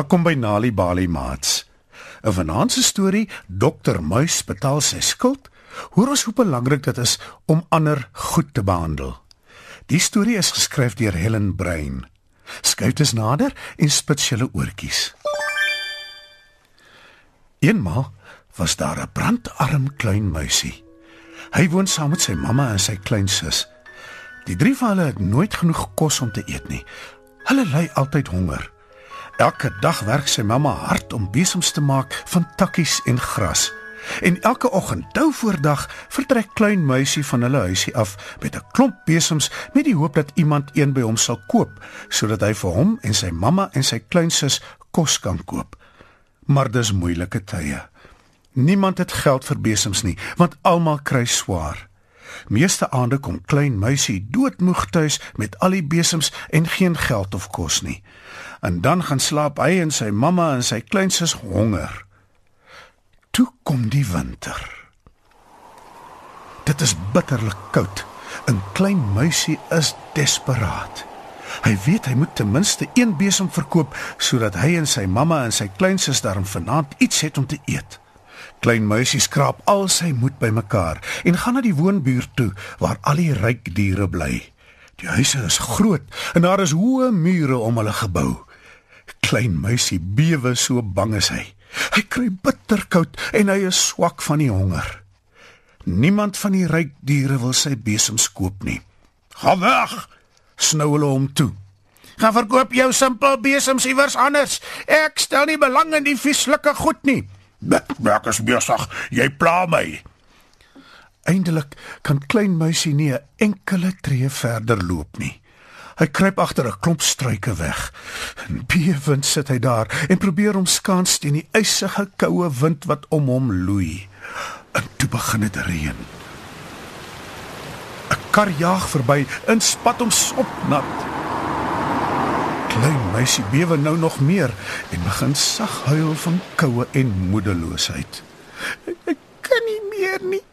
Welkom by Nali Bali Mats. 'n Vanaand se storie, Dokter Muis betaal sy skuld. Hoor ons hoe belangrik dit is om ander goed te behandel. Die storie is geskryf deur Helen Brein. Skryf dit nader en spits julle oortjies. Eenmaal was daar 'n brandarm klein muisie. Hy woon saam met sy mamma en sy kleinsus. Die drie van hulle het nooit genoeg kos om te eet nie. Hulle ly altyd honger. Elke dag werk sy mamma hard om besems te maak van takkies en gras. En elke oggend, tou voordag, vertrek klein muisie van hulle huisie af met 'n klomp besems met die hoop dat iemand een by hom sal koop sodat hy vir hom en sy mamma en sy kleinsus kos kan koop. Maar dis moeilike tye. Niemand het geld vir besems nie, want almal kry swaar. Meeste aande kom klein muisie doodmoeg tuis met al die besems en geen geld of kos nie en dan gaan slaap hy en sy mamma en sy kleinsus honger. Toe kom die winter. Dit is bitterlik koud. 'n Klein muisie is desperaat. Hy weet hy moet ten minste een besem verkoop sodat hy en sy mamma en sy kleinsus daarom vanaand iets het om te eet. Klein muisie skraap al sy moed bymekaar en gaan na die woonbuurt toe waar al die ryk diere bly. Die huise is groot en daar is hoë mure om hulle gebou klein muisie bewe so bang is hy. Hy kry bitter koud en hy is swak van die honger. Niemand van die ryk diere wil sy besems koop nie. "Gaan weg!" snou hulle hom toe. "Gaan verkoop jou simpel besems iewers anders. Ek stel nie belang in die vieslike goed nie." "Ek is besig. Jy pla my." Eindelik kan klein muisie nie 'n enkele tree verder loop nie. Hy kruip agter 'n klomp struike weg. En bewend sit hy daar en probeer om skans teen die ysige koue wind wat om hom loei. En toe begin dit reën. 'n Kar jaag verby en spat hom sopnat. Klein meisie bewe nou nog meer en begin sag huil van koue en moedeloosheid. Ek kan nie meer nie.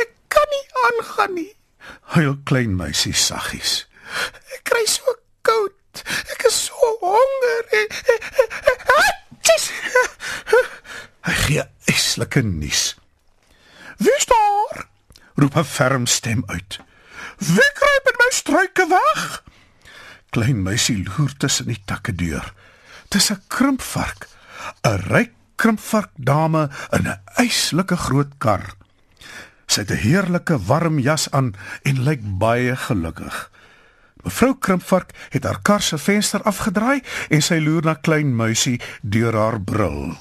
Ek kan nie aangaan nie. Huil klein meisie saggies kry so koud. Ek is so honger. Hy gee eslike nuus. Wie staar? roep 'n ferm stem uit. Wie kruip in my struike weg? Klein meisie loer tussen die takke deur. Dis 'n krimpvark, 'n ryk krimpvark dame in 'n eislike groot kar. Sy het 'n heerlike warm jas aan en lyk baie gelukkig. Mevrou Krimpvark het haar kar se venster afgedraai en sy loer na klein muisie deur haar bril.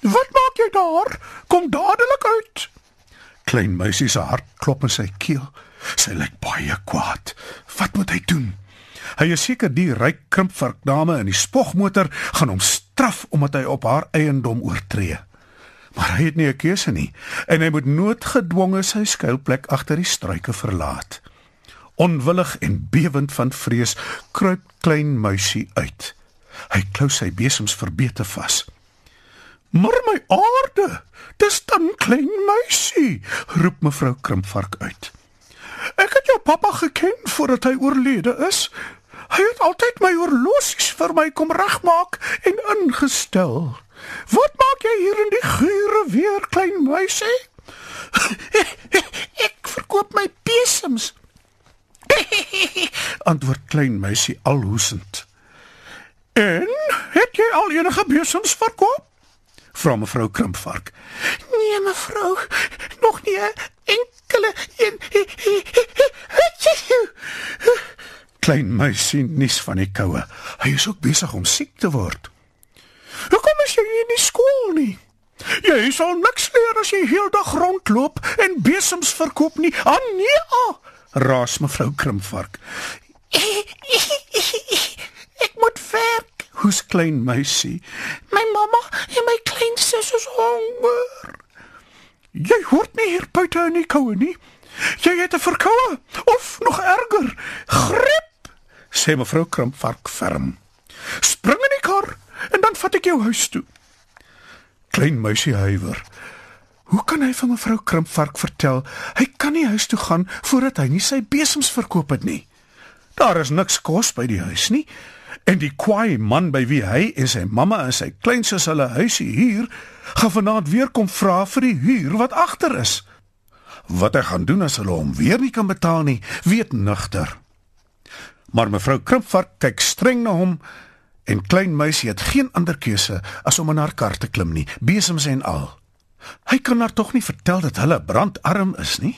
"Wat maak jy daar? Kom dadelik uit." Klein muisie se hart klop in sy keel. Sy lyk baie kwaad. Wat moet hy doen? Hy is seker die ryk Krimpvark dame in die spogmotor gaan hom straf omdat hy op haar eiendom oortree. Maar hy het nie 'n keuse nie en hy moet noodgedwonge sy skuilplek agter die struike verlaat. Onwillig en bewend van vrees kruip klein muisie uit. Hy klou sy besems verbeete vas. "Maar my aarde, dis dan klein muisie," roep mevrou Krimpvark uit. "Ek het jou pappa geken voordat hy oorlede is. Hy het altyd my horlosies vir my kom regmaak en ingestel. Wat maak jy hier in die gure weer, klein muisie?" "Ek verkoop my besems," antwoord klein meisie alhoesend. En het jy al enige besems verkoop? vra mevrou Krimpvark. Nee mevrou, nog nie enkele een. Klein meisie nies van die koue. Hy is ook besig om siek te word. Hoekom is jy nie in die skool nie? Jy sal niks leer as jy heeldag rondloop en besems verkoop nie. Ah nee. Ah raas mevrou Krimvark. Ek moet werk. Hoe's klein meisie? My mamma en my klein sussie is honger. Jy hoort nie hier buite in die koue nie. Jy het 'n verkoue of nog erger, grip. Sê mevrou Krimvark ferm. Spring in die kar en dan vat ek jou huis toe. Klein meisie huiwer. Hoe kan hy vir mevrou Krimpvark vertel hy kan nie huis toe gaan voordat hy nie sy besems verkoop het nie? Daar is niks kos by die huis nie En die kwaai man by wie hy en sy mamma en sy kleinsus hulle huisie huur, gaan vanaand weer kom vra vir die huur wat agter is. Wat hy gaan doen as hulle hom weer nie kan betaal nie, weet nugter. Maar mevrou Krimpvark kyk streng na hom en klein meisie het geen ander keuse as om in haar kar te klim nie, besems en al. Hy kan haar tog nie vertel dat hulle brandarm is nie.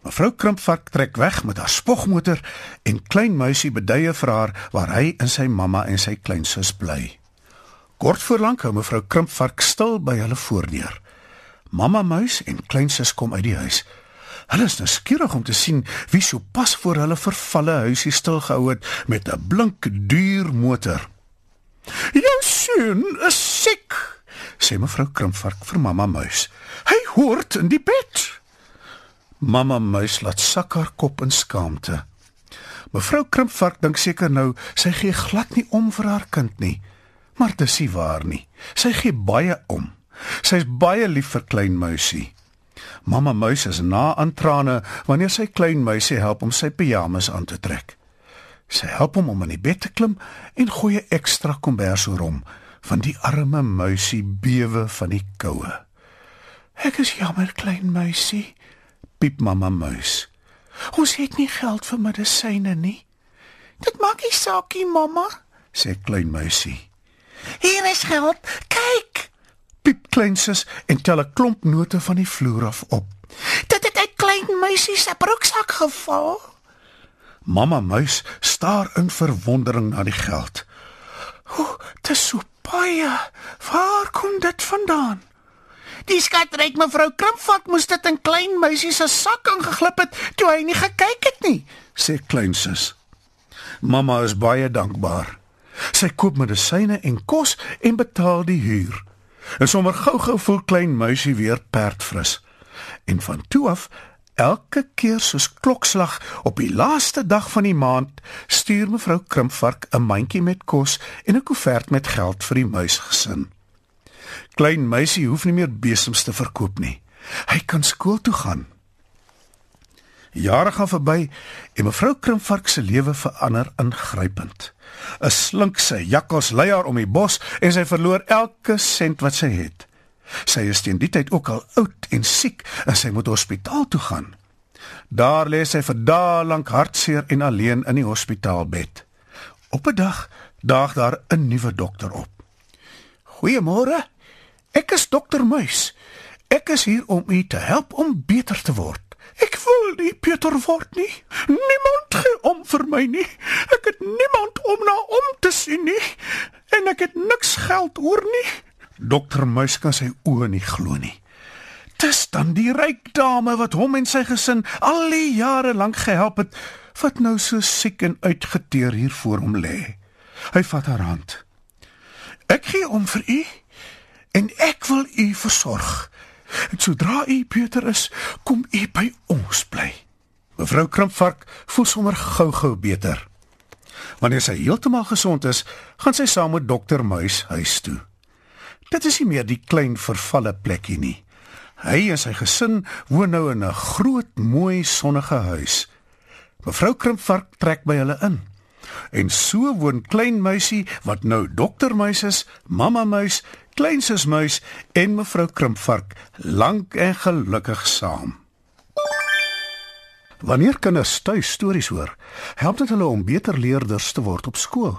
Mevrou Krimpvark trek weg met haar spogmotor en klein muisie beduie vir haar waar hy en sy mamma en sy kleinsus bly. Kort voor lank hou mevrou Krimpvark stil by hulle voordeur. Mamma muis en kleinsus kom uit die huis. Hulle is nou skieurig om te sien wie so pas voor hulle vervalle huisie stil gehou het met 'n blink duur motor. "Jou seun is siek," sê mevrou Krimpvark vir mamma muis. "Hy hoort in die bed." Mamma muis laat sak haar kop in skaamte. Mevrou Krimpvark dink seker nou sy gee glad nie om vir haar kind nie. Maar dit is nie waar nie. Sy gee baie om. Sy is baie lief vir klein muisie. Mamma muis is na aan trane wanneer sy klein muisie help om sy pyjamas aan te trek. Sy help hom om in die bed te klim en gooi 'n ekstra kombers oor hom, van die arme muisie bewe van die koue. Ek is jammer klein muisie, piep mamma muis. Ons het nie geld vir medisyne nie. Dit maak nie saak nie, mamma, sê klein muisie. Hier is geld. Kyk. Piep kleinsus en tel 'n klomp note van die vloer af op. Dit het uit klein muisie se broeksak geval. Mamma muis staar in verwondering na die geld. O, dit is so baie. Waar kom dit vandaan? Die skatryk mevrou Krimpvat moes dit in klein muisie se sak ingeglip het toe hy nie gekyk het nie, sê kleinsus. Mamma is baie dankbaar. Sy koop medisyne en kos en betaal die huur. En sommer gou-gou voel klein muisie weer perdfris. En van toe af elke keer soos klokslag op die laaste dag van die maand stuur mevrou Krimpvark 'n mandjie met kos en 'n koevert met geld vir die muisgesin. Klein meisie hoef nie meer besems te verkoop nie. Hy kan skool toe gaan. Jare gaan verby en mevrou Krimvark se lewe verander ingrypend. 'n Slink sy jakkals lei haar om die bos en sy verloor elke sent wat sy het. Sy is teen die tyd ook al oud en siek en sy moet hospitaal toe gaan. Daar lê sy vir dae lank hartseer en alleen in die hospitaalbed. Op 'n dag daag daar 'n nuwe dokter op. "Goeiemôre," Ek is dokter Muis. Ek is hier om u te help om beter te word. Ek wil nie beter word nie. Niemand gee om vir my nie. Ek het niemand om na om te sien nie en ek het niks geld oor nie. Dokter Muis kan sy oë nie glo nie. Dis dan die ryk dame wat hom en sy gesin al die jare lank gehelp het, wat nou so siek en uitgeteer hier voor hom lê. Hy vat haar hand. Ek gee om vir u en ek wil u versorg. En sodra u beter is, kom u by ons bly. Mevrou Krimpvark voel sommer gou-gou beter. Wanneer sy heeltemal gesond is, gaan sy saam met dokter Muis huis toe. Dit is nie meer die klein vervalle plekkie nie. Hy en sy gesin woon nou in 'n groot, mooi, sonnige huis. Mevrou Krimpvark trek by hulle in. En so woon klein muisie wat nou dokter muis is, mamma muis kleinsusmuis en mevrou Krimpvark lank en gelukkig saam. Wanneer kinders tuis stories hoor, help dit hulle om beter leerders te word op skool.